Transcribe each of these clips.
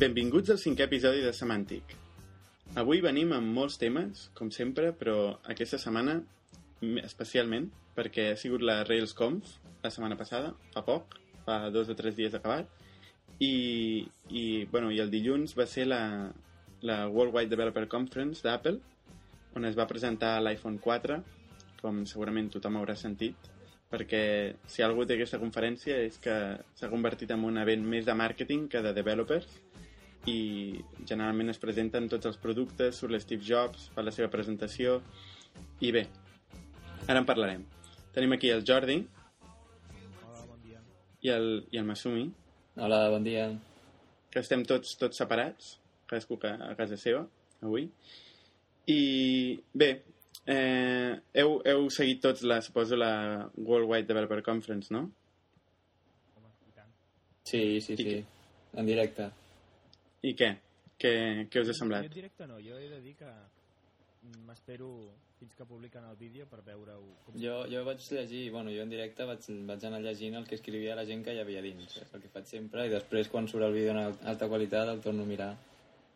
Benvinguts al cinquè episodi de Semàntic. Avui venim amb molts temes, com sempre, però aquesta setmana especialment, perquè ha sigut la RailsConf la setmana passada, fa poc, fa dos o tres dies acabat, i, i, bueno, i el dilluns va ser la, la Worldwide Developer Conference d'Apple, on es va presentar l'iPhone 4, com segurament tothom haurà sentit, perquè si algú té aquesta conferència és que s'ha convertit en un event més de màrqueting que de developers i generalment es presenten tots els productes, surt l'Steve Jobs, fa la seva presentació i bé, ara en parlarem. Tenim aquí el Jordi Hola, bon dia. i el, i el Masumi, Hola, bon dia. que estem tots tots separats, cadascú ca- a casa seva, avui. I bé, eh, heu, heu seguit tots, la, suposo, la Worldwide Developer Conference, no? Home, i tant. Sí, sí, I sí. En directe. I què? Què, què us ha Jo semblat? en directe no, jo he de dir que m'espero fins que publiquen el vídeo per veure-ho. Com... Jo, jo vaig llegir, bueno, jo en directe vaig, vaig anar llegint el que escrivia la gent que hi havia dins, és el que faig sempre, i després quan surt el vídeo en al- alta qualitat el torno a mirar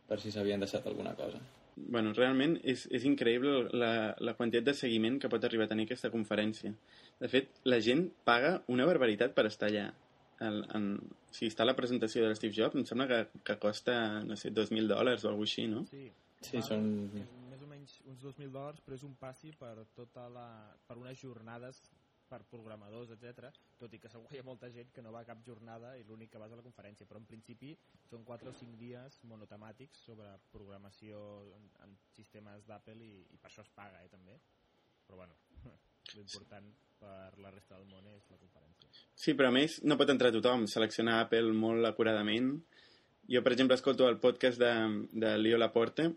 per si s'havien deixat alguna cosa. Bueno, realment és, és increïble la, la quantitat de seguiment que pot arribar a tenir aquesta conferència. De fet, la gent paga una barbaritat per estar allà. El, en, si està la presentació de l'Steve Jobs, em sembla que, que costa, no sé, 2.000 dòlars o alguna així, no? Sí, Sí, val són... Més o menys uns 2.000 dòlars, però és un passi per tota la... per unes jornades per programadors, etc. tot i que segur que hi ha molta gent que no va a cap jornada i l'únic que vas a la conferència, però en principi són 4 o 5 dies monotemàtics sobre programació en, en sistemes d'Apple i, i per això es paga, eh, també. Però bueno, l'important per la resta del món és la conferència. Sí, però a més no pot entrar tothom, seleccionar Apple molt acuradament. Jo, per exemple, escolto el podcast de, de Leo Laporte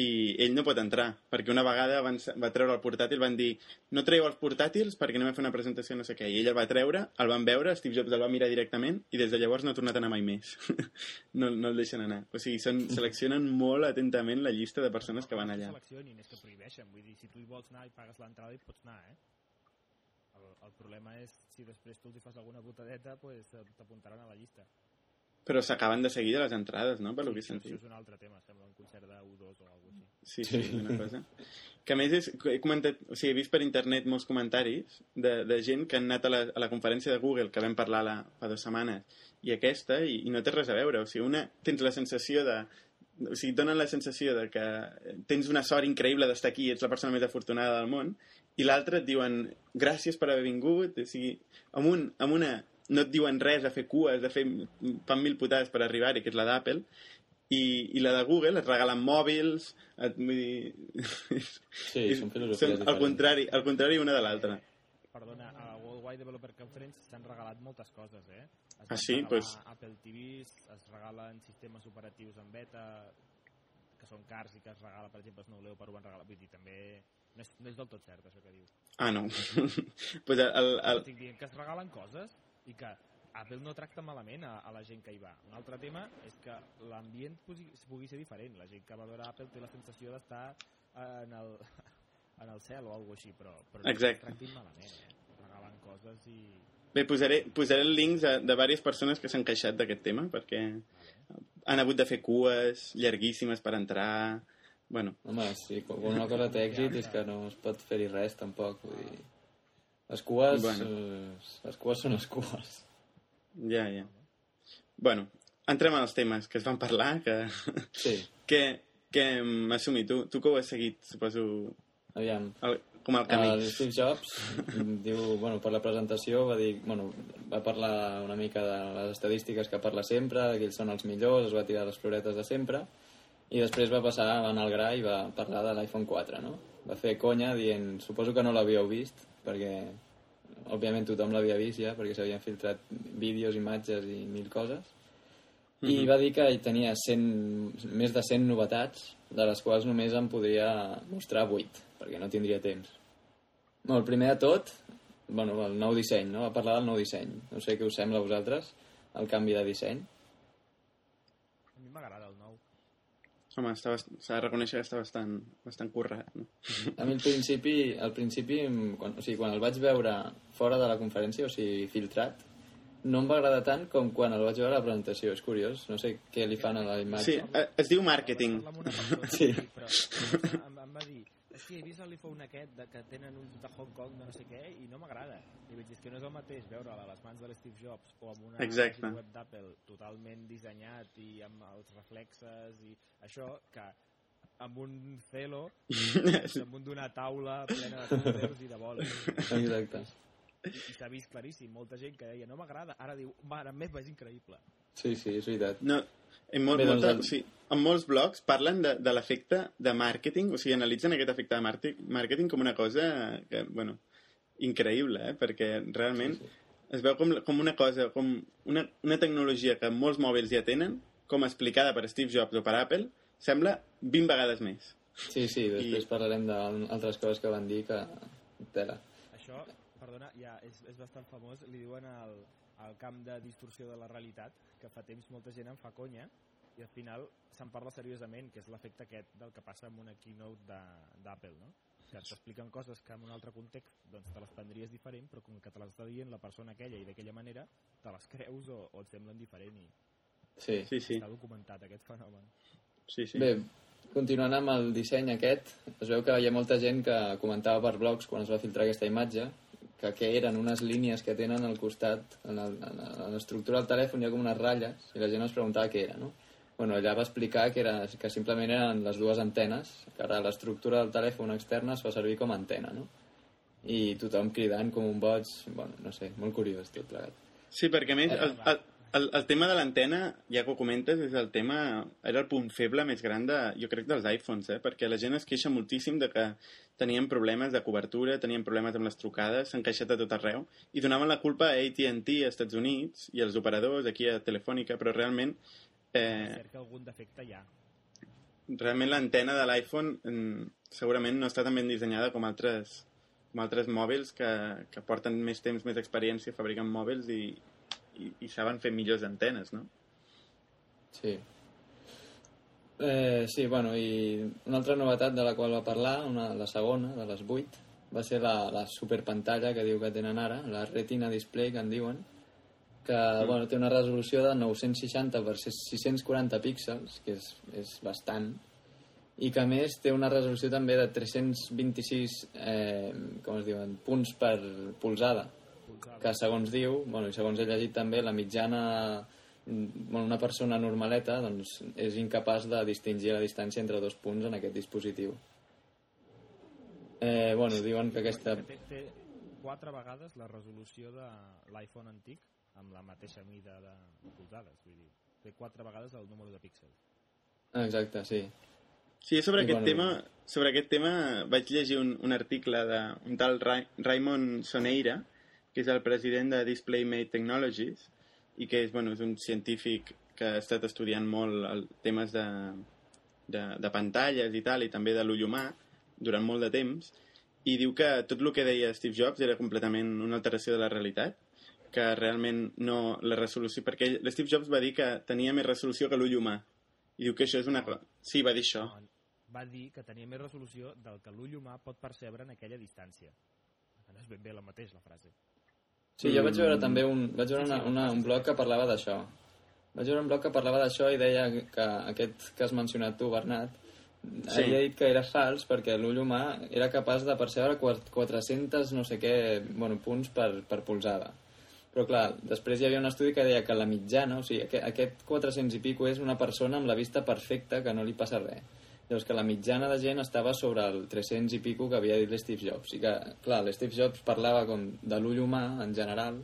i ell no pot entrar, perquè una vegada van, va treure el portàtil, van dir no traieu els portàtils perquè anem a fer una presentació no sé què, i ell el va treure, el van veure, Steve Jobs el va mirar directament i des de llavors no ha tornat a anar mai més. no, no el deixen anar. O sigui, són, seleccionen molt atentament la llista de persones que van No allà. seleccionin, és que prohibeixen. Vull dir, si tu hi vols anar i pagues l'entrada hi pots anar, eh? El, el problema és si després tu els hi fas alguna botadeta, pues, eh, t'apuntaran a la llista. Però s'acaben de seguir les entrades, no?, per lo que això, és un altre tema, sembla un concert de U2 o alguna cosa així. Sí, sí, una cosa. Que a més és, he comentat, o sigui, he vist per internet molts comentaris de, de gent que han anat a la, a la conferència de Google que vam parlar la, fa dues setmanes i aquesta, i, i no té res a veure. O sigui, una, tens la sensació de... O sigui, et donen la sensació de que tens una sort increïble d'estar aquí, ets la persona més afortunada del món, i l'altra et diuen gràcies per haver vingut, o sigui, amb, un, amb una no et diuen res, a fer cues, de fer fan mil putades per arribar-hi, que és la d'Apple, i, i la de Google et regalen mòbils, et, vull dir... Sí, és- són filosofies són al contrari, al contrari una de l'altra. Perdona, a la Worldwide Developer Conference s'han regalat moltes coses, eh? Es Ah, sí? Pues- Apple TVs, es regalen sistemes operatius en beta, que són cars i que es regala, per exemple, Snow Leopard ho van regalar. Vull dir, també no és, no és del tot cert, això que dius. Ah, no. pues el, el, el, Estic dient que es regalen coses i que Apple no tracta malament a, a la gent que hi va. Un altre tema és que l'ambient pugui, pugui ser diferent. La gent que va veure Apple té la sensació d'estar en el, en el cel o alguna així, però, però no Exacte. es tractin malament. Eh? Regalen coses i... Bé, posaré, posaré links de, de diverses persones que s'han queixat d'aquest tema, perquè han hagut de fer cues llarguíssimes per entrar... Bueno, Home, sí, quan una cosa té èxit és que no es pot fer-hi res, tampoc. Vull dir... Les cues, Bueno. eh, les cues són les cues. ja, ja. Bueno, entrem als temes que es van parlar, que... Sí, que, que m'assumi, tu, tu que ho has seguit, suposo, aviam. el, com el camí. El Steve Jobs diu, bueno, per la presentació va dir, bueno, va parlar una mica de les estadístiques que parla sempre, que ells són els millors, es va tirar les floretes de sempre, i després va passar, va anar al gra i va parlar de l'iPhone 4, no? Va fer conya dient, suposo que no l'havíeu vist, perquè òbviament tothom l'havia vist ja, perquè s'havien filtrat vídeos, imatges i mil coses, i va dir que tenia 100, més de 100 novetats, de les quals només en podria mostrar 8, perquè no tindria temps. Bueno, el primer de tot, bueno, el nou disseny, no? Va parlar del nou disseny. No sé què us sembla a vosaltres, el canvi de disseny. A mi m'agrada el nou. Home, s'ha de reconèixer que està bastant, bastant currat, no? A mi al principi, al principi quan, o sigui, quan el vaig veure fora de la conferència, o sigui, filtrat, no em va agradar tant com quan el vaig veure a la presentació. És curiós, no sé què li fan a la imatge. Sí, eh, es diu màrqueting. Sí. Però em va dir, és que he vist l'iPhone aquest de, que tenen uns de Hong Kong de no sé què i no m'agrada. I vaig dir, és que no és el mateix veure-la a les mans de l'Steve Jobs o amb una Exacte. web d'Apple totalment dissenyat i amb els reflexes i això, que amb un celo damunt d'una taula plena de cúters i de boles. Exacte. I, i s'ha vist claríssim, molta gent que deia no m'agrada, ara diu, mare meva, és increïble. Sí, sí, és veritat. No, en, molt, Bé, doncs molta, el- sí, en molts blogs parlen de, de l'efecte de màrqueting, o sigui, analitzen aquest efecte de màrqueting, com una cosa que, bueno, increïble, eh? perquè realment Sí, es veu com, com una cosa, com una, una tecnologia que molts mòbils ja tenen, com explicada per Steve Jobs o per Apple, sembla 20 vegades més. Sí, sí, després I- parlarem d'altres coses que van dir que... Tela. Això, perdona, ja és, és bastant famós, li diuen el, el camp de distorsió de la realitat, que fa temps molta gent en fa conya, i al final se'n parla seriosament, que és l'efecte aquest del que passa amb una keynote d'Apple, no? que t'expliquen coses que en un altre context doncs te les prendries diferent, però com que te les està dient la persona aquella i d'aquella manera, te les creus o, o et semblen diferent i Sí. Sí, sí, està documentat aquest fenomen. sí, sí. Bé, continuant amb el disseny aquest, es veu que hi ha molta gent que comentava per blogs quan es va filtrar aquesta imatge que què eren unes línies que tenen al costat, en, l'estructura del telèfon hi ha com unes ratlles i la gent es preguntava què era, no? Bueno, ella va explicar que, era, que simplement eren les dues antenes, que ara l'estructura del telèfon externa es fa servir com a antena, no? I tothom cridant com un boig, bueno, no sé, molt curiós tot plegat. Sí, perquè a més, el, el, el, el tema de l'antena, ja que ho comentes, és el tema, era el punt feble més gran de, jo crec, dels iPhones, eh? perquè la gent es queixa moltíssim de que tenien problemes de cobertura, tenien problemes amb les trucades, s'han queixat a tot arreu, i donaven la culpa a AT&T als Estats Units i als operadors aquí a Telefònica, però realment eh, que algun defecte hi ha. realment l'antena de l'iPhone mm, segurament no està tan ben dissenyada com altres, com altres mòbils que, que porten més temps, més experiència fabricant mòbils i, i, i saben fer millors antenes, no? Sí. Eh, sí, bueno, i una altra novetat de la qual va parlar, una, la segona, de les 8, va ser la, la superpantalla que diu que tenen ara, la Retina Display, que en diuen, que mm. bueno, té una resolució de 960 per 640 píxels, que és, és bastant, i que a més té una resolució també de 326 eh, com es diuen, punts per polzada, que segons diu, bueno, i segons he llegit també, la mitjana bueno, una persona normaleta doncs, és incapaç de distingir la distància entre dos punts en aquest dispositiu. Eh, bueno, diuen que aquesta... Que té, té quatre vegades la resolució de l'iPhone antic amb la mateixa mida de polzades, vull dir, té quatre vegades el número de píxels. Exacte, sí. Sí, sobre, I aquest, bueno- tema, sobre aquest tema vaig llegir un, un article d'un tal Ra Raymond Soneira, que és el president de DisplayMate Technologies, i que és, bueno, és un científic que ha estat estudiant molt el, temes de, de, de pantalles i tal, i també de l'ull humà, durant molt de temps, i diu que tot el que deia Steve Jobs era completament una alteració de la realitat, que realment no la resolució... Perquè ell- l'Steve Jobs va dir que tenia més resolució que l'ull humà. I diu que això és una... Sí, va dir això. Va dir que tenia més resolució del que l'ull humà pot percebre en aquella distància. No és ben bé la mateix, la frase. Sí, jo vaig veure Mm. també un, vaig veure una, una, un blog que parlava d'això. Vaig veure un blog que parlava d'això i deia que aquest que has mencionat tu, Bernat, Sí. havia dit que era fals perquè l'ull humà era capaç de percebre quat- 400 no sé què bueno, punts per, per polzada. Però clar, després hi havia un estudi que deia que la mitjana, o sigui, aquest 400 i pico és una persona amb la vista perfecta que no li passa res. Llavors que la mitjana de gent estava sobre el 300 i pico que havia dit l'Steve Jobs. I que, clar, l'Steve Jobs parlava com de l'ull humà en general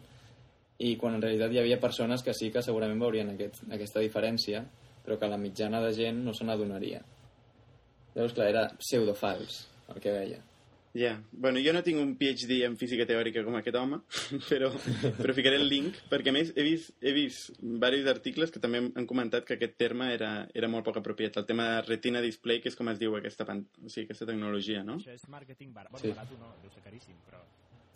i quan en realitat hi havia persones que sí que segurament veurien aquest, aquesta diferència però que la mitjana de gent no se n'adonaria. Llavors, clar, era pseudofals, el que deia. Ja, bueno, jo no tinc un PhD en física teòrica com aquest home, però, però ficaré el link, perquè a més he vist, he vist diversos articles que també han comentat que aquest terme era, era molt poc apropiat, el tema de retina display, que és com es diu aquesta, pan... o sigui, aquesta tecnologia, no? Això és màrqueting barat. Bueno, Sí. barat o no, deu ser caríssim, però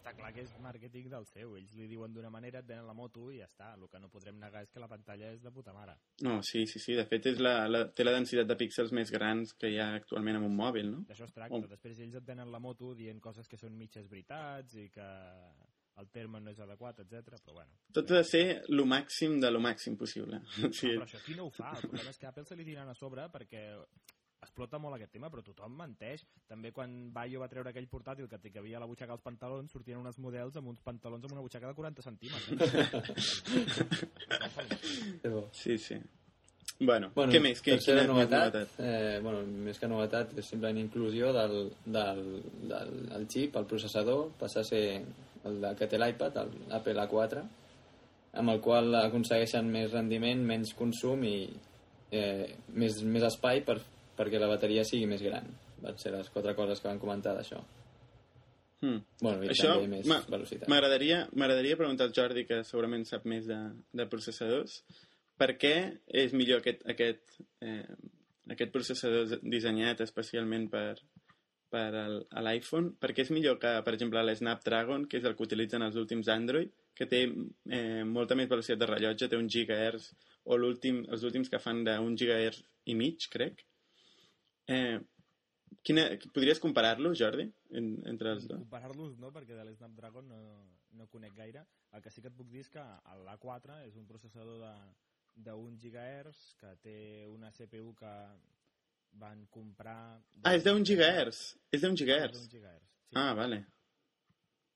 està clar que és màrqueting del seu. Ells li diuen d'una manera, et venen la moto i ja està. El que no podrem negar és que la pantalla és de puta mare. No, sí, sí, sí, de fet és la, la, té la densitat de píxels més grans que hi ha actualment en un mòbil, no? D'això es tracta. Oh. Després ells et venen la moto dient coses que són mitges veritats i que el terme no és adequat, etc. però bueno. Tot ha de ser lo màxim de lo màxim possible. O sigui, Però això qui no ho fa? El problema és que Apple se li tiren a sobre perquè explota molt aquest tema, però tothom menteix. També quan Bayo va treure aquell portàtil que hi havia a la butxaca dels pantalons, sortien uns models amb uns pantalons amb una butxaca de 40 centímetres. Que sí, sí. Bueno, Bueno, què més? Què, quina- quina novetat, Eh, bueno, més que novetat, és simplement inclusió del, del, del, del xip, el processador, passa a ser el de, que té l'iPad, l'Apple A4, amb el qual aconsegueixen més rendiment, menys consum i eh, més, més espai per, perquè la bateria sigui més gran. Van ser les quatre coses que van comentar d'això. Hmm. Bueno, i Això també més velocitat. m'agradaria m'agradaria preguntar al Jordi, que segurament sap més de, de processadors, per què és millor aquest, aquest, eh, aquest processador dissenyat especialment per, per l'iPhone? Per què és millor que, per exemple, l'Snapdragon, que és el que utilitzen els últims Android, que té eh, molta més velocitat de rellotge, té un gigahertz, o l'últim, els últims que fan d'un gigahertz i mig, crec. Eh, quina, podries comparar-lo, Jordi, en, entre els dos? Comparar-los no, perquè de l'Snapdragon no, no conec gaire. El que sí que et puc dir és que l'A4 és un processador de d'un GHz que té una CPU que van comprar... Ah, és gigahertz. És d'un És gigahertz. d'un gigahertz, sí. Ah, vale.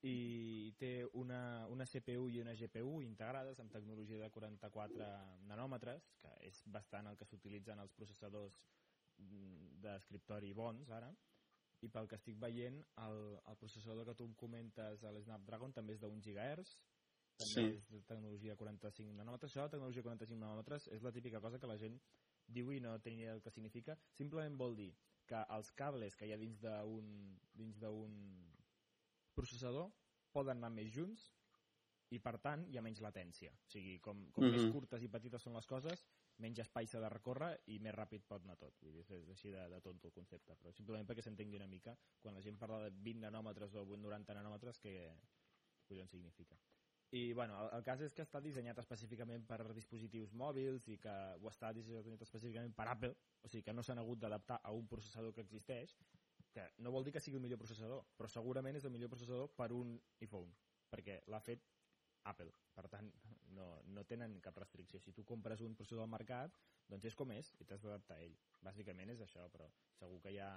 i té una, una CPU i una GPU integrades amb tecnologia de 44 nanòmetres, que és bastant el que s'utilitza en els processadors mm, d'escriptori bons ara, i pel que estic veient, el, el processador que tu em comentes a l'Snapdragon també és d'un GHz, també Sí. és de tecnologia 45 nanòmetres. Això de tecnologia 45 nanòmetres és la típica cosa que la gent diu i no té ni idea del que significa. Simplement vol dir que els cables que hi ha dins d'un dins d'un processador poden anar més junts i per tant hi ha menys latència. O sigui, com, com Mhm. més curtes i petites són les coses, menys espai s'ha de recórrer i més ràpid pot anar tot. Vull dir, és, és així de, de tonto el concepte, però simplement perquè s'entengui una mica quan la gent parla de 20 nanòmetres o 90 nanòmetres, què collons significa. I bueno, el, el cas és que està dissenyat específicament per dispositius mòbils i que ho està dissenyat específicament per Apple, o sigui que no s'han hagut d'adaptar a un processador que existeix, que no vol dir que sigui el millor processador, però segurament és el millor processador per un iPhone, perquè l'ha fet Apple. Per tant, no, no tenen cap restricció. Si tu compres un processador al mercat, doncs és com és i t'has d'adaptar a ell. Bàsicament és això, però segur que hi ha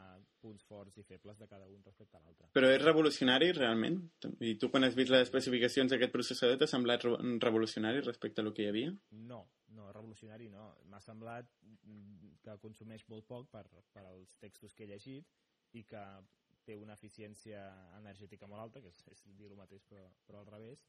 punts forts i febles de cada un respecte a l'altre. Però és revolucionari, realment? I tu, quan has vist les especificacions d'aquest processador, t'ha semblat re- revolucionari respecte a lo que hi havia? No, no, revolucionari no. M'ha semblat mm, que consumeix molt poc per, per als textos que he llegit i que té una eficiència energètica molt alta, que és, és dir el mateix però, però al revés,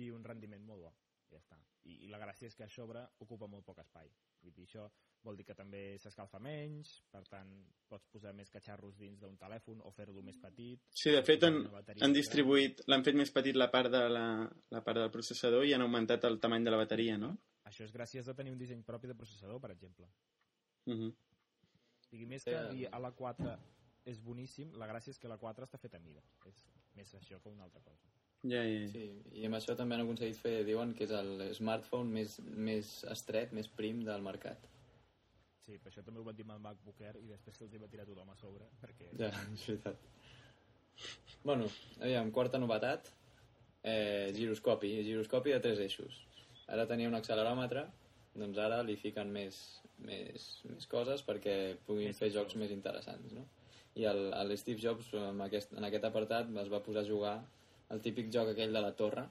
i un rendiment molt bo. Ja està. I, I la gràcia és que a sobre ocupa molt poc espai. Vull dir, això vol dir que també s'escalfa menys, per tant, pots posar més catxarros dins d'un telèfon o fer-lo més petit. Sí, de fet, han, han distribuït, l'han fet més petit la part, de la, la part del processador i han augmentat el tamany de la bateria, no? Això és gràcies a tenir un disseny propi de processador, per exemple. Uh -huh. O sigui, més que dir a la 4 és boníssim, la gràcia és que la 4 està feta a mida. És més això que una altra cosa. Ja, ja. Sí, i amb això també han aconseguit fer, diuen que és el smartphone més, més estret, més prim del mercat. Sí, però això també ho van dir amb el MacBook Air i després se'ls va tirar tothom a sobre, perquè... Ja, és veritat. Bueno, aviam, quarta novetat, eh, giroscopi, giroscopi de tres eixos. Ara tenia un acceleròmetre, doncs ara li fiquen més, més, més coses perquè puguin Més fer jocs més interessants, no? I el, el Steve Jobs, en aquest, en aquest apartat, es va posar a jugar el típic joc aquell de la torre,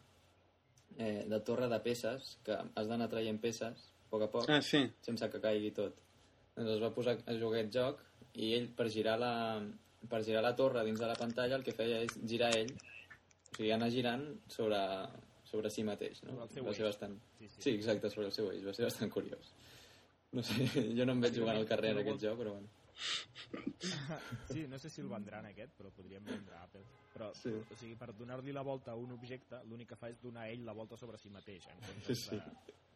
eh, de torre de peces, que has d'anar traient peces, a poc a poc, Ah, sí. sense que caigui tot. Doncs es va posar a jugar aquest joc i ell, per girar la, per girar la torre dins de la pantalla, el que feia és girar ell, o sigui, anar girant sobre, sobre si mateix. No? Sobre el seu va ser eix. bastant... Sí, sí. Sí, exacte, sobre el seu eix. Va ser bastant curiós. No sé, jo no em veig jugant al carrer en aquest joc, però bueno. sí, no sé si el vendran aquest, però podríem vendre Apple. Però, Sí. o sigui, per donar-li la volta a un objecte, l'únic que fa és donar ell la volta sobre si mateix, en comptes Sí. de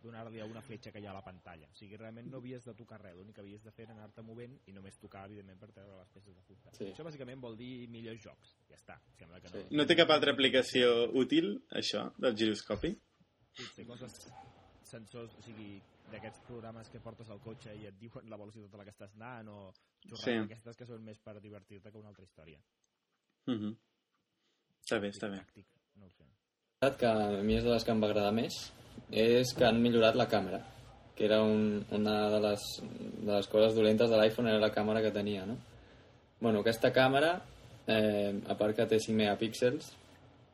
donar-li a una fletxa que hi ha a la pantalla. O sigui, realment no havies de tocar res, l'únic que havies de fer era anar-te movent i només tocar, evidentment, per treure les peces de fusta. Sí. Això bàsicament vol dir millors jocs. Ja està, sembla que no. Sí. No té cap altra aplicació útil, això, del giroscopi? Potser coses sensors, o sigui, d'aquests programes que portes al cotxe i et diuen la velocitat a la que estàs anant o xorrades Sí. aquestes que són més per divertir-te que una altra història. Uh -huh. Està bé, està bé. No sé. que a mi és de les que em va agradar més és que han millorat la càmera que era un, una de les, de les coses dolentes de l'iPhone era la càmera que tenia no? bueno, aquesta càmera eh, a part que té 5 megapíxels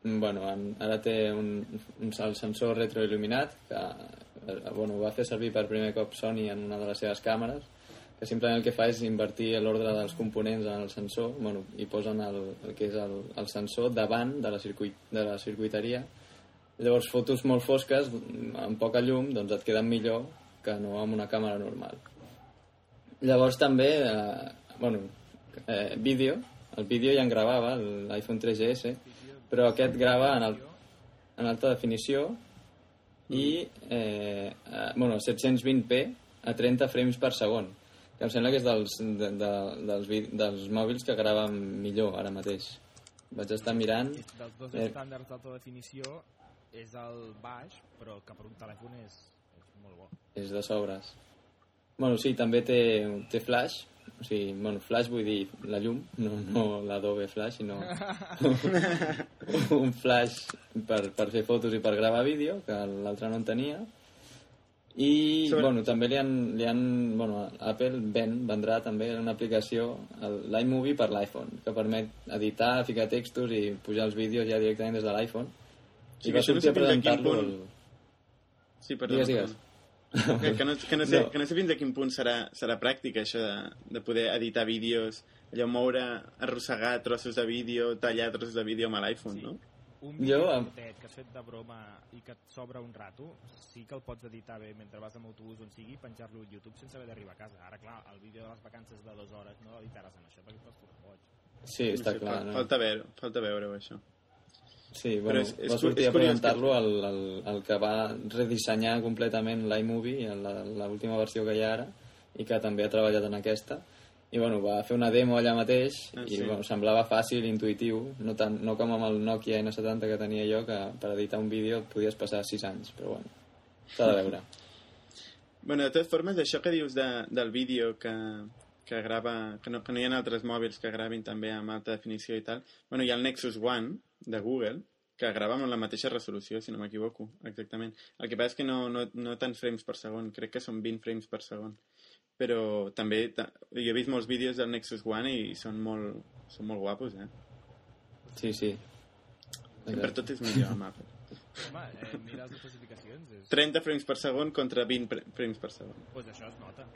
bueno, en, ara té un, un, el sensor retroil·luminat que eh, bueno, va fer servir per primer cop Sony en una de les seves càmeres que simplement el que fa és invertir l'ordre dels components en el sensor bueno, i posen el, el que és el, el sensor davant de la, circuit, de la circuiteria. Llavors fotos molt fosques amb poca llum doncs et queden millor que no amb una càmera normal. Llavors també eh, bueno, eh, vídeo. El vídeo ja en gravava l'iPhone 3GS però aquest grava en, el, en alta definició i eh, eh, bueno, 720p a 30 frames per segon que em sembla que és dels, de, de, dels, dels mòbils que graven millor ara mateix vaig estar mirant Dels dos Eh. estàndards d'alta definició és el baix, però que per un telèfon és, és molt bo. és de sobres bueno, sí, també té, té flash o sigui, bueno, flash vull dir la llum, no, no l'Adobe Flash sinó un flash per, per fer fotos i per gravar vídeo que l'altre no en tenia i Sobre- bueno, també li han, li han bueno, Apple ven, vendrà també una aplicació el- l'iMovie per l'iPhone que permet editar, ficar textos i pujar els vídeos ja directament des de l'iPhone Sí, i que va no sortir sé a presentar-lo punt- el... Sí, perdona. Digues, digues. Que, que, no, que, no sé, No. que no sé fins a quin punt serà, serà pràctic això de, de poder editar vídeos, allò moure, arrossegar trossos de vídeo, tallar trossos de vídeo amb l'iPhone, no? Un Jo, vídeo amb- curtet que has fet de broma i que et sobra un rato, sí que el pots editar bé mentre vas amb autobús on sigui i penjar-lo a YouTube sense haver d'arribar a casa. Ara, clar, el vídeo de les vacances de dues hores no l'editaràs en això perquè et pots tornar boig. Sí, està Sí, clar. fal- No? Falta veure, falta veure això. Sí, bueno, és- és va sortir és a presentar-lo el, el, el que va redissenyar completament l'iMovie, l'última versió que hi ha ara, i que també ha treballat en aquesta. I bueno, va fer una demo allà mateix Ah, i sí. bueno, semblava fàcil, intuïtiu, no, tant, no com amb el Nokia N70 que tenia jo, que per editar un vídeo et podies passar 6 anys, però bueno, s'ha de veure. Bueno, de totes formes, això que dius de, del vídeo que, que grava, que no, que no hi ha altres mòbils que gravin també amb alta definició i tal, bueno, hi ha el Nexus One de Google, que grava amb la mateixa resolució, si no m'equivoco, exactament. El que passa és que no, no, no tants frames per segon, crec que són 20 frames per segon. Però també, ta- jo he vist molts vídeos del Nexus One i són molt, són molt guapos, eh? Sí, sí. Sempre tot és millor amb Apple. Home, eh, mira les especificacions, és... 30 frames per segon contra 20 pre- frames per segon. Pues això es nota.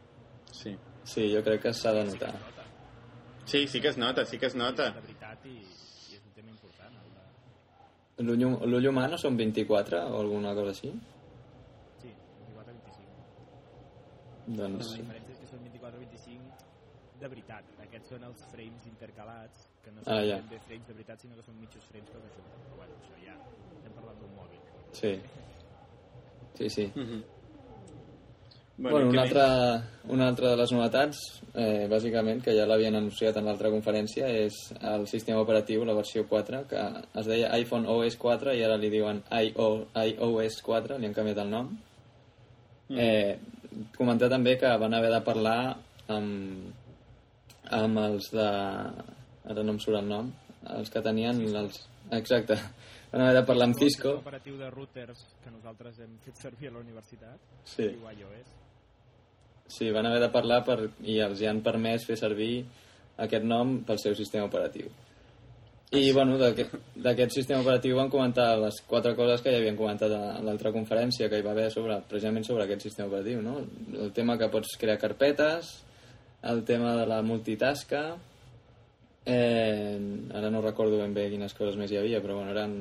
Sí. Sí, jo crec que s'ha de notar. Sí, sí que es nota, sí que es nota. De veritat i, i és un tema important. El. L'ull hum- L'ull humà no són 24 o alguna cosa així? Sí, 24-25. Doncs... La diferència és que són 24-25 de veritat. Aquests són els frames intercalats, que no són Ah, ja. bé frames de veritat, sinó que són mitjos frames que els ajunten. Però bueno, això ja estem parlant d'un mòbil. Sí. Sí, sí. Mhm. Bueno, què una altra, una altra de les novetats, eh, bàsicament, que ja l'havien anunciat en l'altra conferència, és el sistema operatiu, la versió 4, que es deia iPhone OS 4 i ara li diuen IO, iOS 4, li han canviat el nom. Mm. Eh, comentar també que van haver de parlar amb, amb els de... Ara no em surt el nom. Els que tenien els... Exacte. Van haver de parlar amb El Cisco. sistema operatiu de routers que nosaltres hem fet servir a la universitat, Sí. diu iOS. Sí, van haver de parlar per, i els hi han permès fer servir aquest nom pel seu sistema operatiu. I, bueno, d'aquest d'aquest sistema operatiu van comentar les quatre coses que ja havien comentat a l'altra conferència que hi va haver sobre, precisament sobre aquest sistema operatiu, no? El tema que pots crear carpetes, el tema de la multitasca, eh, ara no recordo ben bé quines coses més hi havia, però bueno, eren...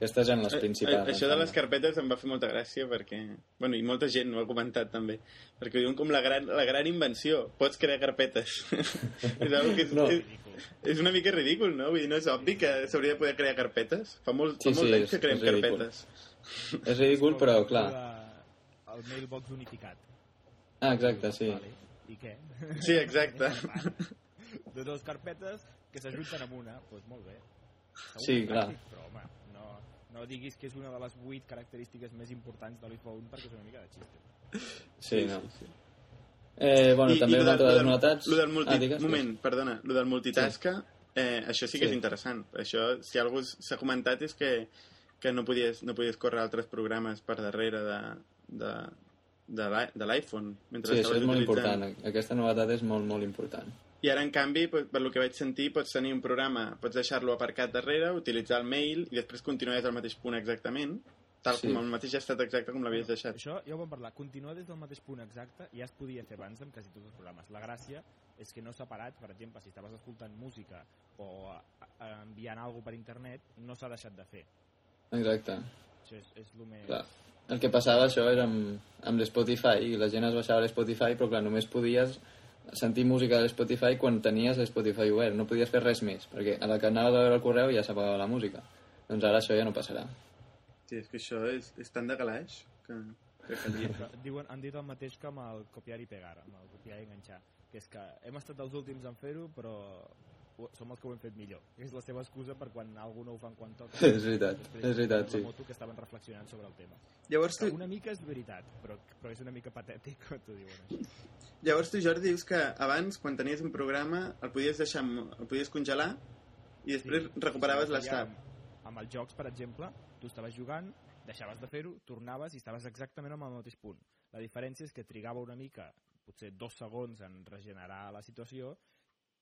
Aquestes eren les Eh, principals. eh, Això em de les carpetes em va fer molta gràcia perquè... Bueno, i molta gent ho ha comentat també. Perquè ho diuen com la gran, la gran invenció. Pots crear carpetes. és, algo que és, No. és, és una mica ridícul, no? Vull dir, no és obvi que s'hauria de poder crear carpetes? Fa molt, Sí, fa molt sí, temps és- que creem és carpetes. És ridícul, però clar. la- El mailbox unificat. Ah, exacte, sí. Vale. I què? Sí, exacte. De dues carpetes que s'ajunten amb una, doncs pues molt bé. Segur Sí, clar. pràctic, Però, home, no, no diguis que és una de les vuit característiques més importants de l'iPhone perquè és una mica de xiste. Sí, no. Eh, bueno, també lo una altra de les novetats... Lo del multi... Ah, digues, Moment, perdona. Lo del multitasca, eh, això sí que Sí. és interessant. Això, si algú s'ha comentat és que que no podies, no podies córrer altres programes per darrere de, de, de l'i- de l'iPhone. mentre Sí, això és molt utilitzant. important. Aquesta novetat és molt, molt important. I ara, en canvi, per, per lo que vaig sentir, pots tenir un programa, pots deixar-lo aparcat darrere, utilitzar el mail i després continues al mateix punt exactament, tal Sí. com el mateix estat exacte com l'havies deixat. Això ja ho vam parlar. Continuar des del mateix punt exacte ja es podia fer abans amb quasi tots els programes. La gràcia és que no separats, per exemple, si estaves escoltant música o enviant alguna per internet, no s'ha deixat de fer. Exacte. Això és, és el més... Clar. El que passava això era amb, amb l'Spotify i la gent es baixava l'Spotify però clar, només podies sentir música de l'Spotify quan tenies l'Spotify obert no podies fer res més perquè a la que anaves a veure el correu ja s'apagava la música doncs ara això ja no passarà Sí, és que això és, és tan de calaix que, que calia. Diuen, han dit el mateix que amb el copiar i pegar, amb el copiar i enganxar, que és que hem estat els últims en fer-ho, però som els que ho hem fet millor. És la seva excusa per quan algú no ho fan quan toca. És veritat, és veritat, sí. moto que estaven reflexionant sobre el tema. Llavors tu, una mica és veritat, però, però és una mica patètic quan t'ho diuen així. llavors tu, Jordi, dius que abans, quan tenies un programa, el podies deixar, amb- el podies congelar i després Sí, recuperaves sí, l'estat. Amb, amb els jocs, per exemple, tu estaves jugant, deixaves de fer-ho, tornaves i estaves exactament en el mateix punt. La diferència és que trigava una mica, potser dos segons en regenerar la situació,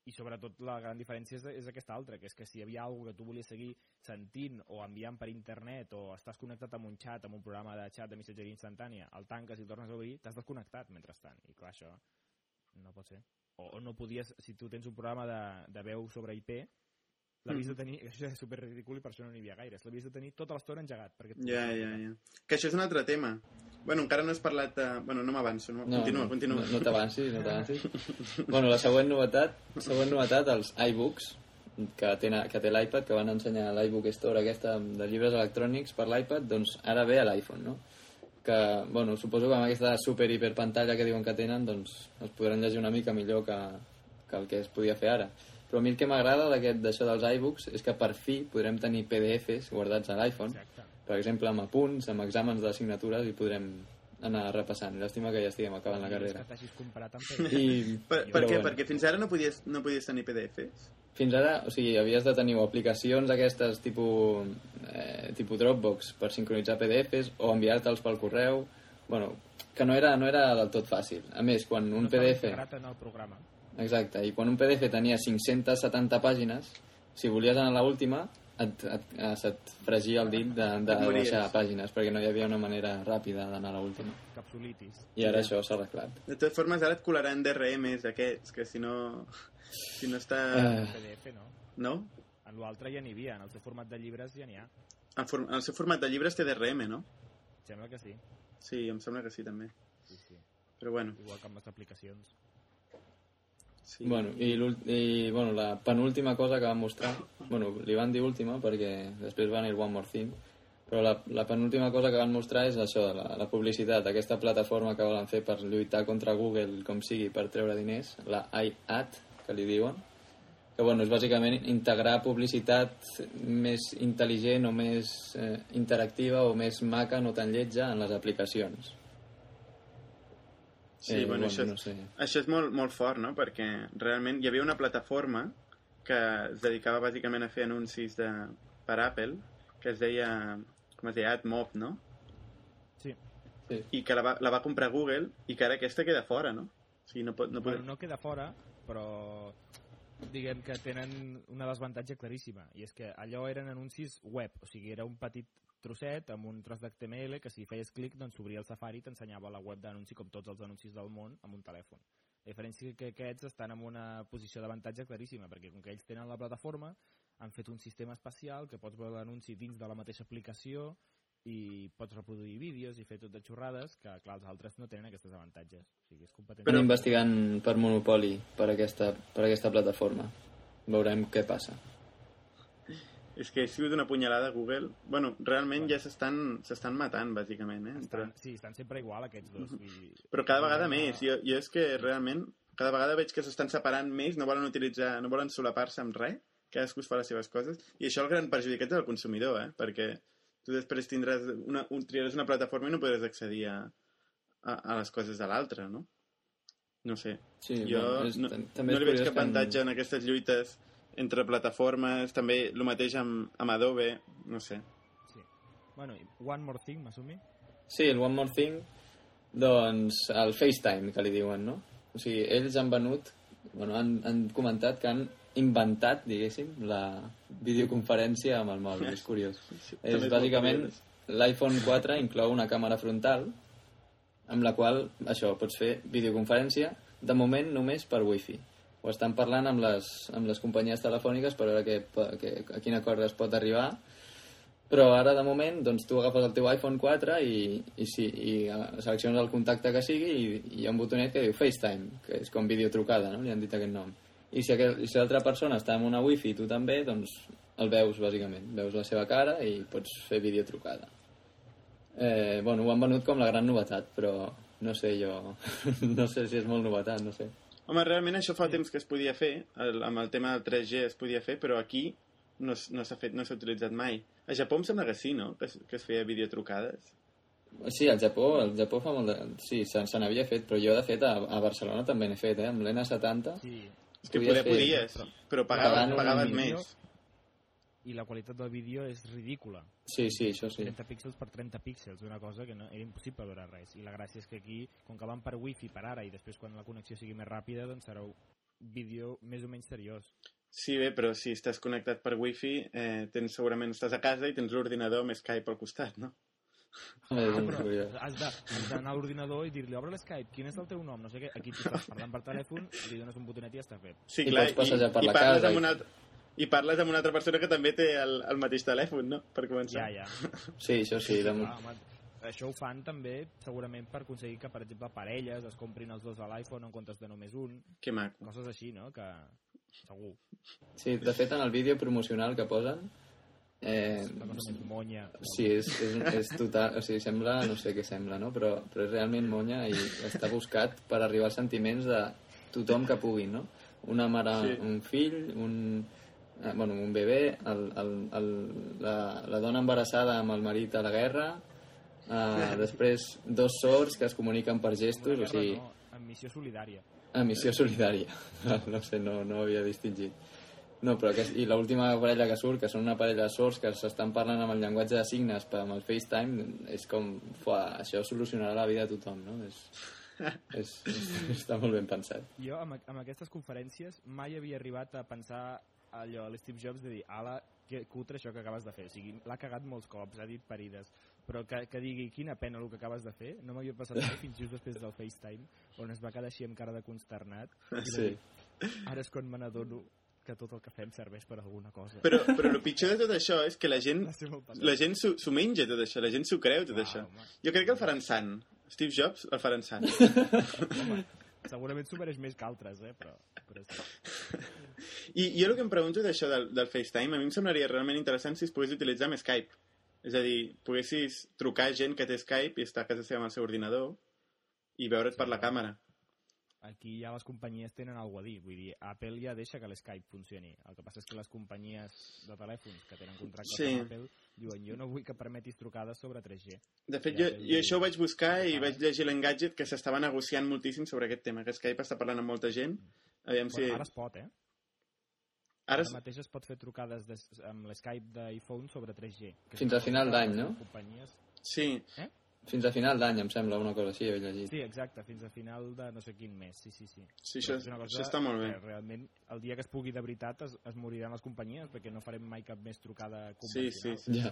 i sobretot la gran diferència és, és aquesta altra, que és que si hi havia alguna que tu volies seguir sentint o enviant per internet o estàs connectat amb un xat, amb un programa de xat de missatgeria instantània, el tanques i el tornes a obrir, t'has desconnectat mentrestant. I clar, això no pot ser. O, o no podies, si tu tens un programa de, de veu sobre IP, l'havies de tenir, això és super ridícul i per això no n'hi havia gaires, l'havies de tenir tota l'estona engegat. Perquè Ja, ja, ja. Que això és un altre tema. Bueno, encara no has parlat de... Bueno, no m'avanço, no. continua, no, continua. No, no t'avancis, no t'avancis. bueno, la següent novetat, següent novetat, els iBooks, que, tenen, que té l'iPad, que van ensenyar l'iBook Store aquesta de llibres electrònics per l'iPad, doncs ara ve a l'iPhone, no? Que, bueno, suposo que amb aquesta super hiper pantalla que diuen que tenen, doncs es podran llegir una mica millor que, que el que es podia fer ara. Però a mi el que m'agrada d'aquest- d'això dels iBooks és que per fi podrem tenir PDFs guardats a l'iPhone, per exemple, amb apunts, amb exàmens d'assignatures i podrem anar repassant. Llàstima que ja estiguem acabant la carrera. Que t'hagis comparat amb PDF. I, Per, per què? bueno, Perquè fins ara no podies, no podies tenir PDFs? Fins ara, o sigui, havies de tenir o aplicacions aquestes tipus, eh, tipus Dropbox per sincronitzar PDFs o enviar-te'ls pel correu. Bueno, que no era, no era del tot fàcil. A més, quan un no PDF... integrat en el programa. Exacte, i quan un PDF tenia 570 pàgines, si volies anar a l'última, et, et, se't fregia el dit de, de Et baixar pàgines, perquè no hi havia una manera ràpida d'anar a l'última. Capsulitis. I ara això s'ha arreglat. De totes formes, ara et colaran DRMs aquests, que si no... Si no està... Eh, PDF, no? No? En l'altre ja n'hi havia, en el seu format de llibres ja n'hi ha. En, form... en el seu format de llibres té DRM, no? Sembla que sí. Sí, em sembla que sí, també. sí, sí. Però bueno, Igual que amb les aplicacions. Sí. Bueno, i, i bueno, la penúltima cosa que van mostrar, bueno, li van dir última perquè després van ir One More Thing, però la, la penúltima cosa que van mostrar és això, la, la publicitat, aquesta plataforma que volen fer per lluitar contra Google, com sigui, per treure diners, la iAd, que li diuen, que bueno, és bàsicament integrar publicitat més intel·ligent o més eh, interactiva o més maca, no tan lletja, en les aplicacions. Sí, Eh, bueno, això, no és, sé. això és molt, molt fort, no? Perquè realment hi havia una plataforma que es dedicava bàsicament a fer anuncis de, per Apple, que es deia, com es deia, AdMob, no? Sí. Sí. I que la va, la va comprar Google i que ara aquesta queda fora, no? O sigui, no pot... No pot... Bueno, no queda fora, però diguem que tenen una desavantatge claríssima, i és que allò eren anuncis web, o sigui, era un petit trosset amb un tros d'HTML que si feies clic doncs s'obria el Safari i t'ensenyava la web d'anunci com tots els anuncis del món amb un telèfon. La diferència és que aquests estan en una posició d'avantatge claríssima, perquè com que ells tenen la plataforma, han fet un sistema especial que pots veure l'anunci dins de la mateixa aplicació i pots reproduir vídeos i fer tot de xorrades que, clar, els altres no tenen aquests avantatges. O sigui, és competent. Estan investigant per Monopoli per aquesta, per aquesta plataforma. Veurem què passa. És que ha sigut una punyalada a Google. Bueno, realment ja s'estan s'estan matant, bàsicament, eh? Entre... Estan, sí, estan sempre igual aquests dos. Vull dir, Però cada vegada més. Jo, jo és que realment cada vegada veig que s'estan separant més, no volen utilitzar, no volen solapar-se amb res, cadascú es fa les seves coses, i això el gran perjudicat és el consumidor, eh? perquè tu després tindràs una, un, triaràs una plataforma i no podràs accedir a, a, a les coses de l'altra, no? No sé. Sí, jo bueno, és, no, tam- no també és li veig cap que en- avantatge en aquestes lluites entre plataformes, també el mateix amb, amb Adobe, no sé. sí. Bueno, i One More Thing, m'assumi? Sí, el One More Thing, doncs el FaceTime, que li diuen, no? O sigui, ells han venut, bueno, han, han comentat que han inventat, diguéssim, la videoconferència amb el mòbil, és curiós. Sí, És també és bàsicament l'iPhone 4 inclou una càmera frontal amb la qual, això, pots fer videoconferència, de moment només per wifi. Ho estan parlant amb les, amb les companyies telefòniques per veure que, que, a quin acord es pot arribar, però ara, de moment, doncs, tu agafes el teu iPhone 4 i, i, sí, i eh, selecciones el contacte que sigui i, i hi ha un botonet que diu FaceTime, que és com videotrucada, no? Li han dit aquest nom. I si, aquel, si l'altra persona està en una wifi i tu també, doncs el veus, bàsicament. Veus la seva cara i pots fer videotrucada. Eh, bueno, ho han venut com la gran novetat, però no sé jo... no sé si és molt novetat, no sé. Home, realment això fa temps que es podia fer, el, amb el tema del 3G es podia fer, però aquí no, no s'ha fet, no s'ha utilitzat mai. A Japó em sembla que sí, no?, que, es- que es feia videotrucades. Sí, al Japó, al Japó fa molt de... Sí, se, se n'havia fet, però jo, de fet, a, a Barcelona també n'he fet, eh? Amb l'N70. Sí. És que Podies poder fer- podies, però pagaves, pagaves més. I la qualitat del vídeo és ridícula. Sí, sí, això sí. 30 píxels per 30 píxels, una cosa que no, era impossible veure res. I la gràcia és que aquí, com que van per wifi per ara i després quan la connexió sigui més ràpida, doncs serà un vídeo més o menys seriós. Sí, bé, però si estàs connectat per wifi, eh, tens, segurament estàs a casa i tens l'ordinador amb Skype al costat, no? Ah, però has d'anar a l'ordinador i dir-li obre l'Skype, quin és el teu nom? No sé què. Aquí tu estàs parlant per telèfon, li dones un botonet i ja està fet. Sí, I clar, pots passejar per i la parles casa amb i- una, altra- i parles amb una altra persona que també té el, el mateix telèfon, no? Per començar. Ja, ja. Sí, això sí. De... Clar, home, això ho fan també segurament per aconseguir que, per exemple, parelles es comprin els dos a l'iPhone en comptes de només un. Que maco. Coses així, no? Que segur. Sí, de fet, en el vídeo promocional que posen, eh, més monya. sí, és, és, és total... O sigui, sembla... No sé què sembla, no? Però, però és realment monya i està buscat per arribar als sentiments de tothom que pugui, no? Una mare, Sí. sí. un fill, un... eh, Bueno, un bebè, el, el, el, la, la dona embarassada amb el marit a la guerra, eh, després dos sords que es comuniquen per gestos, o sigui... no, amb missió solidària. A missió solidària. No sé, no, no ho havia distingit. No, però aquest, i l'última parella que surt, que són una parella de sords que s'estan parlant amb el llenguatge de signes per amb el FaceTime, és com, fuà, això solucionarà la vida de tothom, no? És, és, és, està molt ben pensat. Jo, amb, amb aquestes conferències, mai havia arribat a pensar allò a l'Steve Jobs de dir, ala, que cutre això que acabes de fer. O sigui, l'ha cagat molts cops, ha dit parides, però que, que digui quina pena el que acabes de fer, no m'havia passat mai fins just després del FaceTime, on es va quedar així amb cara de consternat. i Sí. dir, Ara és quan me n'adono que tot el que fem serveix per alguna cosa. Però, però el pitjor de tot això és que la gent, la gent s'ho menja tot això, la gent s'ho creu tot Clar, això. home. Jo crec que el faran sant. Steve Jobs el faran sant. Home, segurament s'ho mereix més que altres, eh? però, però sí. I jo el que em pregunto d'això del, del FaceTime, a mi em semblaria realment interessant si es pogués utilitzar amb Skype. És a dir, poguessis trucar gent que té Skype i està a casa seva amb el seu ordinador i veure't per la càmera. aquí ja les companyies tenen alguna a dir. Vull dir, Apple ja deixa que l'Skype funcioni. El que passa és que les companyies de telèfons que tenen contractes Sí. amb Apple diuen jo no vull que permetis trucades sobre 3G. De fet, Ja, jo, jo això ho vaig buscar i vaig llegir l'Engadget que s'estava negociant moltíssim sobre aquest tema, que Skype està parlant amb molta gent. Aviam si... Bueno, ara es pot, eh? Ara, Ara mateix es pot fer trucades des, amb l'Skype d'iPhone sobre 3G. que Fins a final d'any, no? Companyies... sí, Fins a final d'any, em sembla, una cosa així, he llegit. Sí, exacte, fins a final de no sé quin mes. Sí, sí, sí. sí això, és una cosa això està molt bé. que Realment, el dia que es pugui de veritat es, es moriran les companyies perquè no farem mai cap més trucada Sí, sí, convencional. sí. Ja.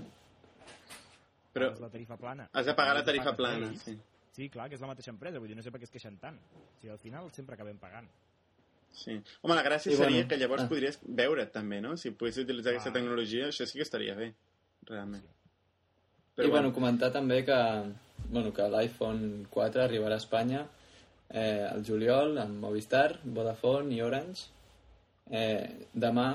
Però la tarifa plana. has de pagar la tarifa plana, sí. Sí, clar, que és la mateixa empresa, vull dir, no sé per què es queixen tant. O sigui, al final sempre acabem pagant. Sí. Home, la gràcia I seria bueno, que llavors ah. podries veure't també, no? Si poguessis utilitzar aquesta Ah. tecnologia, això sí que estaria bé, realment. I bueno, comentar també que, bueno, que l'iPhone 4 arribarà a Espanya eh, al juliol amb Movistar, Vodafone i Orange. Eh, demà,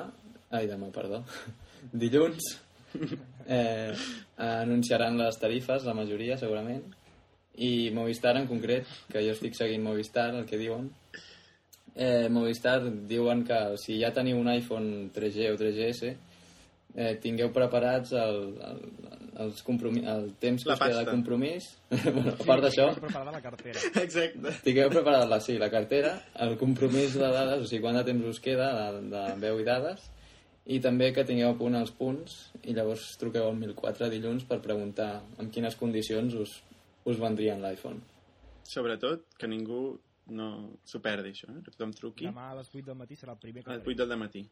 ai demà, perdó, dilluns eh, anunciaran les tarifes, la majoria segurament, i Movistar en concret, que jo estic seguint Movistar, el que diuen, eh, Movistar diuen que si ja teniu un iPhone 3G o 3GS, eh, tingueu preparats el, el, els compromis, el temps que La us queda de compromís. bueno, a part d'això, Preparada la cartera. Exacte. tingueu preparada la, sí, la cartera, el compromís de dades, o sigui, quant de temps us queda de, de veu i dades, i també que tingueu a punt els punts i llavors truqueu al 1004 dilluns per preguntar en quines condicions us, us vendrien l'iPhone. Sobretot, que ningú no s'ho perdi, això, eh? que tothom truqui Demà a les 8 del matí serà el primer que a les arribi. 8 del matí.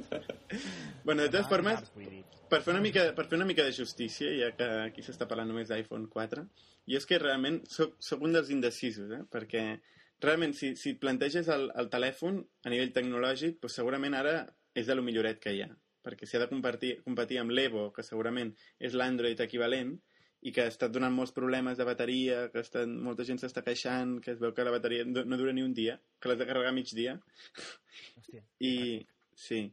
bueno, de totes formes, per fer, una mica, per fer una mica de justícia, ja que aquí s'està parlant només d'iPhone 4, i és que realment soc, soc un dels indecisos, eh? perquè realment si, si et planteges el, el telèfon a nivell tecnològic, doncs segurament ara és de lo milloret que hi ha, perquè si ha de compartir, competir amb l'Evo, que segurament és l'Android equivalent, i que està donant molts problemes de bateria, que està, molta gent s'està queixant, que es veu que la bateria no dura ni un dia, que l'has de carregar mig dia, Hòstia. i... Sí.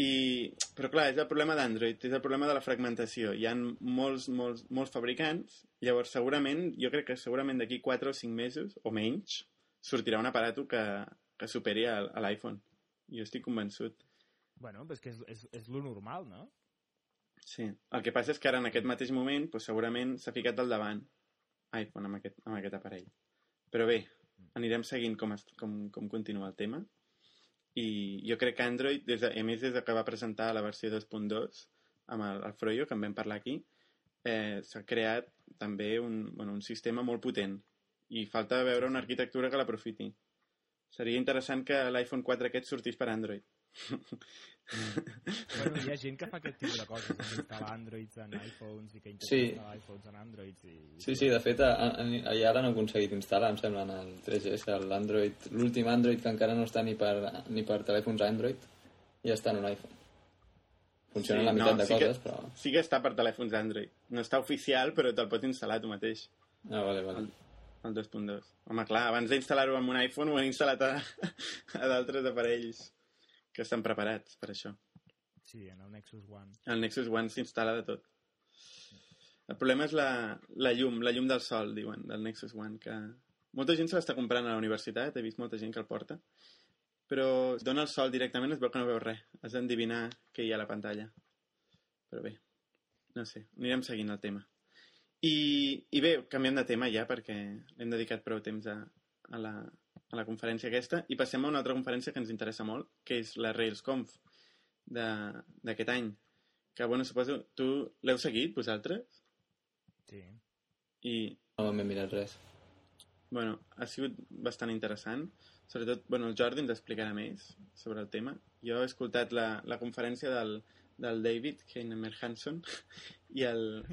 I, però clar, és el problema d'Android, és el problema de la fragmentació. Hi ha molts, molts, molts fabricants, llavors segurament, jo crec que segurament d'aquí 4 o 5 mesos, o menys, sortirà un aparato que, que superi a, a l'iPhone. Jo estic convençut. Bueno, però és que és, és, és lo normal, no? Sí. El que passa és que ara, en aquest mateix moment, doncs, segurament s'ha ficat al davant iPhone amb aquest, amb aquest aparell. Però bé, anirem seguint com, es, com, com continua el tema. I jo crec que Android, des de, a més des de que va presentar la versió 2.2 amb el, el Froyo, que en vam parlar aquí, eh, s'ha creat també un, bueno, un sistema molt potent i falta veure una arquitectura que l'aprofiti. Seria interessant que l'iPhone 4 aquest sortís per Android. Bueno, hi ha gent que fa aquest tipus de coses, que instal·la Androids en iPhones i que intenta Sí. instal·lar iPhones en Androids i... Sí, sí, de fet, a, a, a, ja l'han aconseguit instal·lar, em sembla, en el 3GS, l'Android, l'últim Android que encara no està ni per, ni per telèfons Android, ja està en un iPhone. Funciona Sí, la meitat no, de sí que- coses, però... Sí que està per telèfons Android. No està oficial, però te'l pots instal·lar tu mateix. Ah, vale, vale. El 2.2. Home, clar, abans d'instal·lar-ho en un iPhone ho han instal·lat a, a d'altres aparells que estan preparats per això. Sí, en el Nexus One. El Nexus One s'instal·la de tot. El problema és la, la llum, la llum del sol, diuen, del Nexus One, que molta gent se l'està comprant a la universitat, he vist molta gent que el porta, però dona el sol directament es veu que no veu res. Has d'endevinar què hi ha a la pantalla. Però bé, no sé, anirem seguint el tema. I, i bé, canviem de tema ja perquè hem dedicat prou temps a, a, la, a la conferència aquesta i passem a una altra conferència que ens interessa molt, que és la RailsConf de- d'aquest any. Que, bueno, suposo, tu l'heu seguit, vosaltres? Sí. I, No m'he mirat res. bueno, ha sigut bastant interessant. Sobretot, bueno, el Jordi ens explicarà més sobre el tema. Jo he escoltat la, la conferència del, del David Heinemer Hanson i el...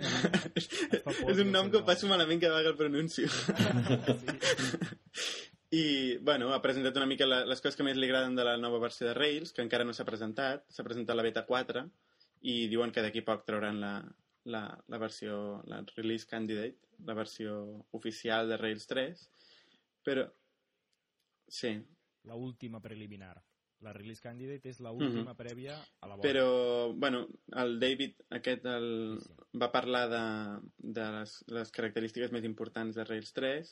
és un nom que passo malament cada vegada que el pronuncio. I, bueno, ha presentat una mica la, les coses que més li agraden de la nova versió de Rails, que encara no s'ha presentat. S'ha presentat la beta 4 i diuen que d'aquí poc trauran la, la, la versió, la release candidate, la versió oficial de Rails 3. Però, sí, La última preliminar. La release candidate és la última prèvia a la bona. però, bueno, el David aquest el, Sí, va parlar de, de les, les característiques més importants de Rails 3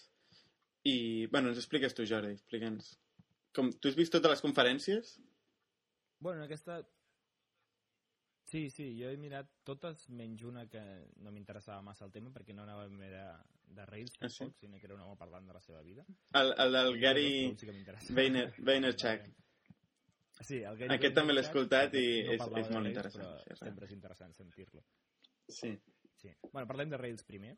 i, bueno, ens expliques tu, Jordi, explica'ns. Com, tu has vist totes les conferències? Bueno, en aquesta... Sí, sí, jo he mirat totes menys una que no m'interessava massa el tema perquè no anava més de, de Rails Ah, sí? tampoc, sinó que era un home parlant de la seva vida. El, el del Gary sí. Vayner, Vaynerchuk. Sí, el Gary Aquest també l'he escoltat i no és- és molt interessant, Però sí, sempre és interessant sentir-lo. Sí. Sí. Bueno, parlem de Rails primer.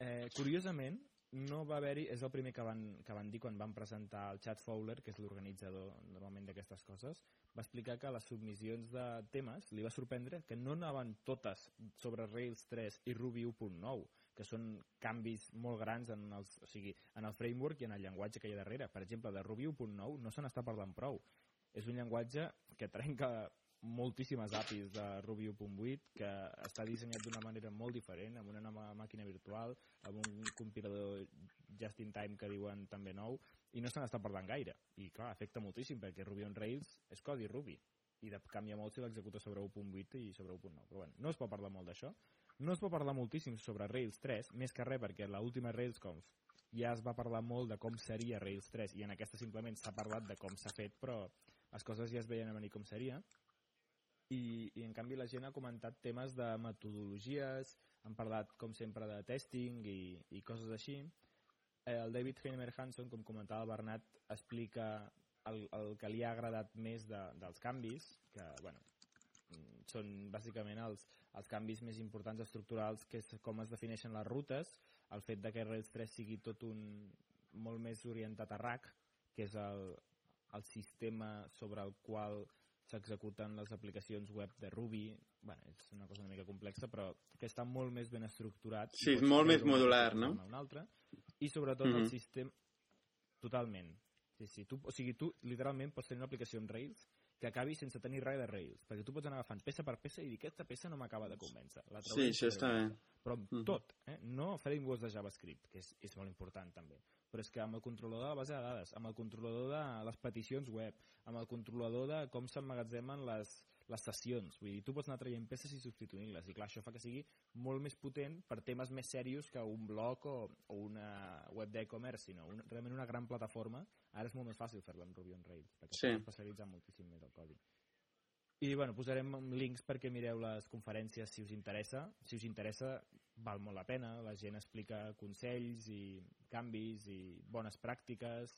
Eh, curiosament, no va haver-hi... És el primer que van, que van dir quan van presentar el Chad Fowler, que és l'organitzador normalment d'aquestes coses, va explicar que les submissions de temes li va sorprendre que no anaven totes sobre Rails 3 i Ruby 1.9, que són canvis molt grans en, els, o sigui, en el framework i en el llenguatge que hi ha darrere. Per exemple, de Ruby 1.9 no se n'està parlant prou. És un llenguatge que trenca moltíssimes APIs de Ruby 1.8 que està dissenyat d'una manera molt diferent, amb una nova màquina virtual, amb un compilador just in time que diuen també nou, i no se n'està parlant gaire. I clar, afecta moltíssim perquè Ruby on Rails és codi Ruby i de, canvia molt si l'executa sobre 1.8 i sobre 1.9. Però bueno, no es pot parlar molt d'això. No es pot parlar moltíssim sobre Rails 3, més que res perquè l'última RailsConf ja es va parlar molt de com seria Rails 3 i en aquesta simplement s'ha parlat de com s'ha fet, però les coses ja es veien a venir com seria i, i en canvi la gent ha comentat temes de metodologies, han parlat com sempre de testing i, i coses així. Eh, el David Heinemer Hanson, com comentava Bernat, explica el, el que li ha agradat més de, dels canvis, que, bueno, són bàsicament els, els canvis més importants estructurals, que és com es defineixen les rutes, el fet de que Rails 3 sigui tot un molt més orientat a RAC, que és el, el sistema sobre el qual s'executen les aplicacions web de Ruby. bueno, és una cosa una mica complexa, però que està molt més ben estructurat. Sí, és molt més modular, no? a Un altre. I sobretot Mhm. el sistema... Totalment. Sí, sí. Tu, o sigui, tu literalment pots tenir una aplicació en Rails que acabi sense tenir res de Rails, perquè tu pots anar agafant peça per peça i dir aquesta peça no m'acaba de convèncer. La Sí, això està bé. però amb Mhm. tot, eh? no frameworks de JavaScript, que és, és molt important també, però és que amb el controlador de la base de dades, amb el controlador de les peticions web, amb el controlador de com s'emmagatzemen les, les sessions, vull dir, tu pots anar traient peces i substituint-les, i clar, això fa que sigui molt més potent per temes més serios que un blog o, o una web d'e-commerce, sinó un, realment una gran plataforma, ara és molt més fàcil fer-la amb Ruby on Rails, perquè Sí. especialitzat moltíssim més el codi. I bueno, posarem links perquè mireu les conferències si us interessa. Si us interessa, val molt la pena. La gent explica consells i canvis i bones pràctiques.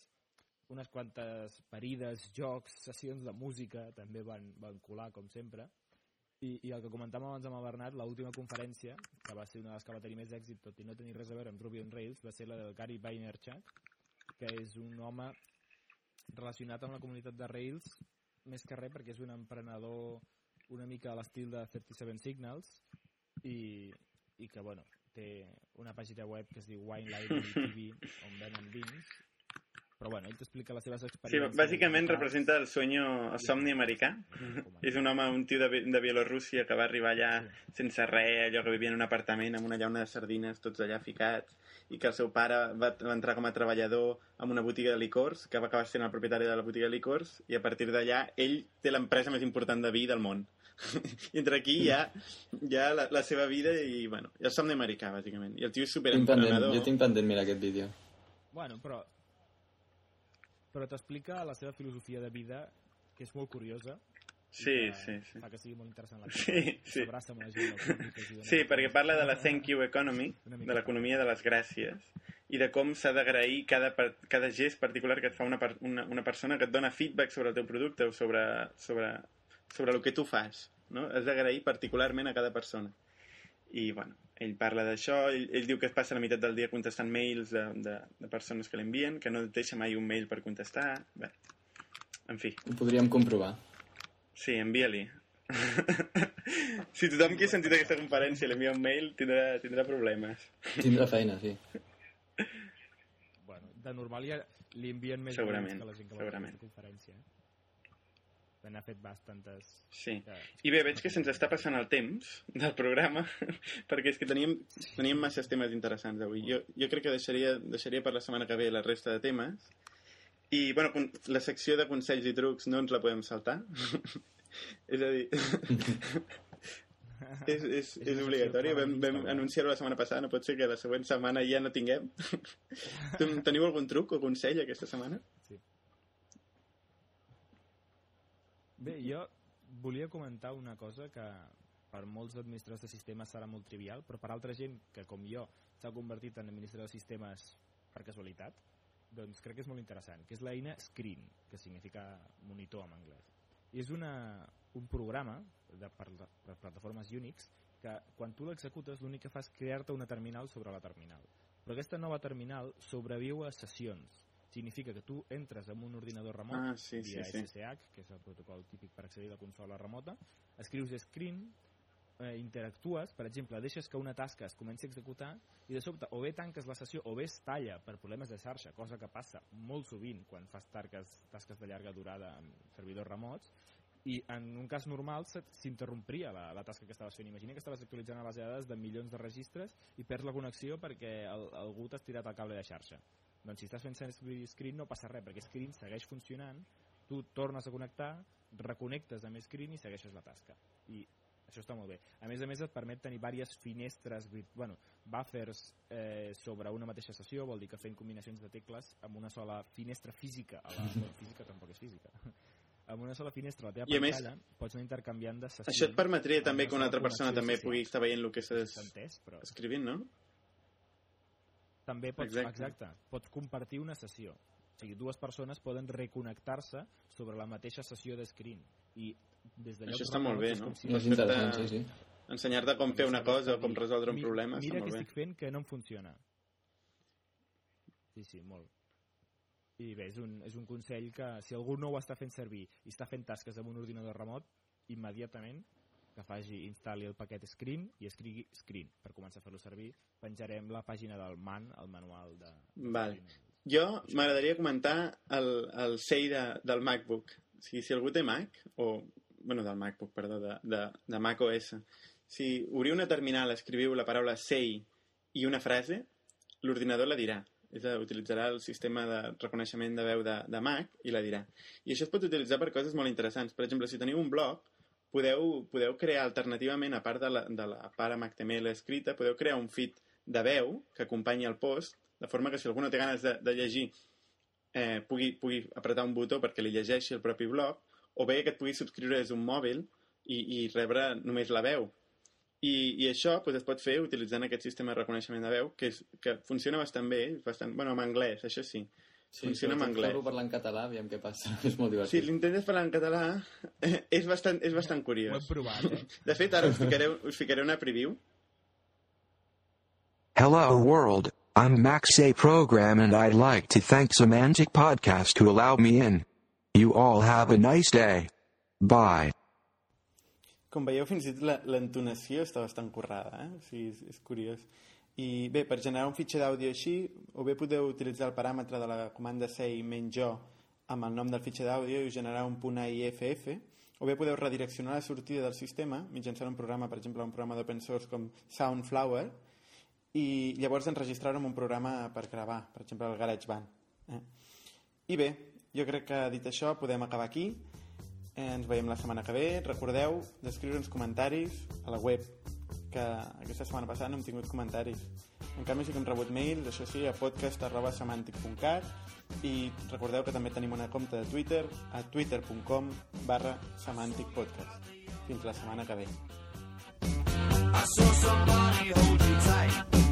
Unes quantes parides, jocs, sessions de música també van, van colar, com sempre. I, I el que comentàvem abans amb el Bernat, l'última conferència, que va ser una de les que va tenir més èxit, tot i no tenir res a veure amb Ruby on Rails, va ser la del Gary Vaynerchuk, que és un home relacionat amb la comunitat de Rails més que res perquè és un emprenedor una mica a l'estil de 37 Signals i, i que, bueno, té una pàgina web que es diu Wine Library TV on venen vins però bueno, ell t'explica les seves Sí, experiències bàsicament digitals. representa el sueño, el somni americà. És un home, un tio de, de Bielorússia que va arribar allà sense res, allò que vivia en un apartament amb una llauna de sardines, tots allà ficats, i que el seu pare va, va entrar com a treballador en una botiga de licors, que va acabar sent el propietari de la botiga de licors, i a partir d'allà ell té l'empresa més important de vi del món. I entre aquí hi ha, hi ha la, la seva vida i, bueno, el somni americà, bàsicament. I el tio és superemprenedor. jo tinc pendent mirar aquest vídeo. Bueno, però però t'explica la seva filosofia de vida que és molt curiosa Sí, que sí, sí. fa que sigui molt interessant la Sí, sí. s'abraça amb la gent dona- Sí, perquè parla de la thank you economy, de l'economia de les gràcies, i de com s'ha d'agrair cada, cada gest particular que et fa una, una, una persona que et dona feedback sobre el teu producte o sobre, sobre, sobre el que tu fas. No? Has d'agrair particularment a cada persona. I, bueno, ell parla d'això, ell, ell diu que es passa la meitat del dia contestant mails de, de, de persones que l'envien, que no et deixa mai un mail per contestar... Bé, en fi, Ho podríem comprovar. sí, envia-li. si tothom que ha sentit aquesta conferència l'envia un mail tindrà, tindrà problemes. Tindrà feina, sí. bueno, de normal ja li envien més Segurament, mails que la gent que va a segurament. aquesta conferència eh? N'ha fet bastantes Sí. I bé, veig que se'ns està passant el temps del programa, perquè és que teníem, teníem masses temes interessants avui. Jo, jo crec que deixaria, deixaria per la setmana que ve la resta de temes. I, bueno, la secció de consells i trucs no ens la podem saltar. és a dir... és, és, És obligatori. Vam, vam anunciar-ho la setmana passada, no pot ser que la següent setmana ja no tinguem. Teniu algun truc o consell aquesta setmana? Sí. Bé, jo volia comentar una cosa que per molts administradors de sistemes serà molt trivial, però per altra gent que, com jo, s'ha convertit en administrador de sistemes per casualitat, doncs crec que és molt interessant, que és l'eina Screen, que significa monitor en anglès. És una, un programa de, per, per plataformes Unix que quan tu l'executes l'únic que fa és crear-te una terminal sobre la terminal. Però aquesta nova terminal sobreviu a sessions. Significa que tu entres en un ordinador remot Ah, sí, sí, via sí. SSH, que és el protocol típic per accedir a la consola remota, escrius screen, eh, interactues, per exemple, deixes que una tasca es comenci a executar i de sobte o bé tanques la sessió o bé es talla per problemes de xarxa, cosa que passa molt sovint quan fas tasques, tasques de llarga durada amb servidors remots, i en un cas normal s'interrompria la, la tasca que estaves fent. Imagina que estaves actualitzant base de dades de milions de registres i perds la connexió perquè el, algú t'ha estirat el cable de xarxa. Doncs si estàs fent servir Screen no passa res, perquè Screen segueix funcionant, tu tornes a connectar, reconnectes amb Screen i segueixes la tasca. I això està molt bé. A més a més et permet tenir diverses finestres, bueno, buffers eh, sobre una mateixa sessió, vol dir que fent combinacions de tecles amb una sola finestra física, a la física tampoc és física, amb una sola finestra a la teva I a més, pantalla pots anar intercanviant de sessions. Això et permetria amb també que una altra persona també pugui estar veient el que estàs escrivint, no? També pots, Exacte. exacte. pots compartir una sessió O sigui, dues persones poden reconnectar-se sobre la mateixa sessió de screen i des de Això està molt bé, no? És interessant, sí, sí. Ensenyar-te com fer una cosa o com resoldre un problema Mira què estic fent que no em funciona. Sí, sí, molt. I bé, és un, és un consell que si algú no ho està fent servir i està fent tasques amb un ordinador remot, immediatament que faci, instal·li el paquet Screen i escrigui Screen per començar a fer-lo servir. Penjarem la pàgina del MAN, el manual de... Vale. Jo m'agradaria comentar el, el SEI de, del MacBook. O sigui, si algú té Mac, o... bueno, del MacBook, perdó, de, de, de Mac OS. Si obriu una terminal, escriviu la paraula SEI i una frase, l'ordinador la dirà. És a, utilitzarà el sistema de reconeixement de veu de, de Mac i la dirà. I això es pot utilitzar per coses molt interessants. Per exemple, si teniu un blog, podeu, podeu crear alternativament, a part de la, de la part amb HTML escrita, podeu crear un feed de veu que acompanyi el post, de forma que si algú no té ganes de, de llegir eh, pugui, pugui apretar un botó perquè li llegeixi el propi blog, o bé que et pugui subscriure des d'un mòbil i, i rebre només la veu. I, i això pues, es pot fer utilitzant aquest sistema de reconeixement de veu, que, és, que funciona bastant bé, bastant, bueno, en anglès, això sí. Sí, Funciona en anglès. Fer-ho parlar en català, aviam què passa. És molt Si divertit. l'intentes parlar en català, és bastant, és bastant Ho hem curiós. provat, eh? De fet, ara us ficaré, us ficaré una preview. Hello world, I'm Max A Program and I'd like to thank Semantic Podcast to allow me in. You all have a nice day. Bye. Com veieu, fins i tot la- l'entonació està bastant currada, eh? O sigui, és, és curiós. I bé, per generar un fitxer d'àudio així, o bé podeu utilitzar el paràmetre de la comanda menys jo amb el nom del fitxer d'àudio i generar un punt AIFF, o bé podeu redireccionar la sortida del sistema mitjançant un programa, per exemple, un programa d'open source com Soundflower, i llavors enregistrar-ho en un programa per gravar, per exemple, el GarageBand. Eh? I bé, jo crec que dit això podem acabar aquí. Eh, ens veiem la setmana que ve. Recordeu d'escriure'ns comentaris a la web, que aquesta setmana passada no hem tingut comentaris. En canvi sí que hem rebut mails, això sí, a podcast.semantic.cat i recordeu que també tenim una compte de Twitter a twitter.com barra semanticpodcast. Fins la setmana que ve. I saw somebody hold you tight.